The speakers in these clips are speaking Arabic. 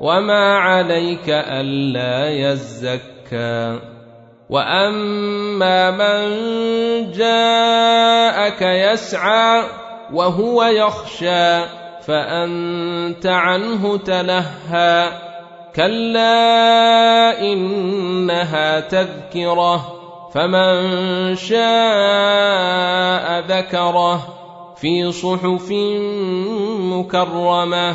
وما عليك الا يزكى واما من جاءك يسعى وهو يخشى فانت عنه تلهى كلا انها تذكره فمن شاء ذكره في صحف مكرمه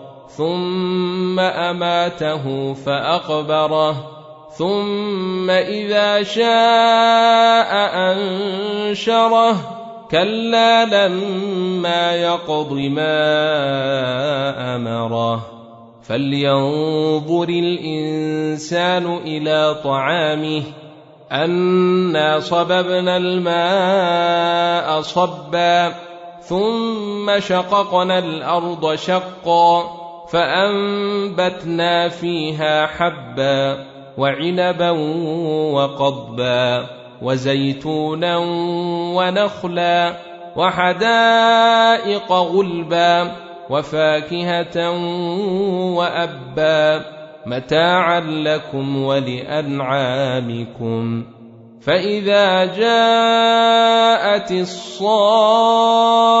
ثم اماته فاقبره ثم اذا شاء انشره كلا لما يقض ما امره فلينظر الانسان إلى طعامه انا صببنا الماء صبا ثم شققنا الأرض شقا فأنبتنا فيها حبا وعنبا وقضبا وزيتونا ونخلا وحدائق غلبا وفاكهة وأبا متاعا لكم ولأنعامكم. فإذا جاءت الصاخة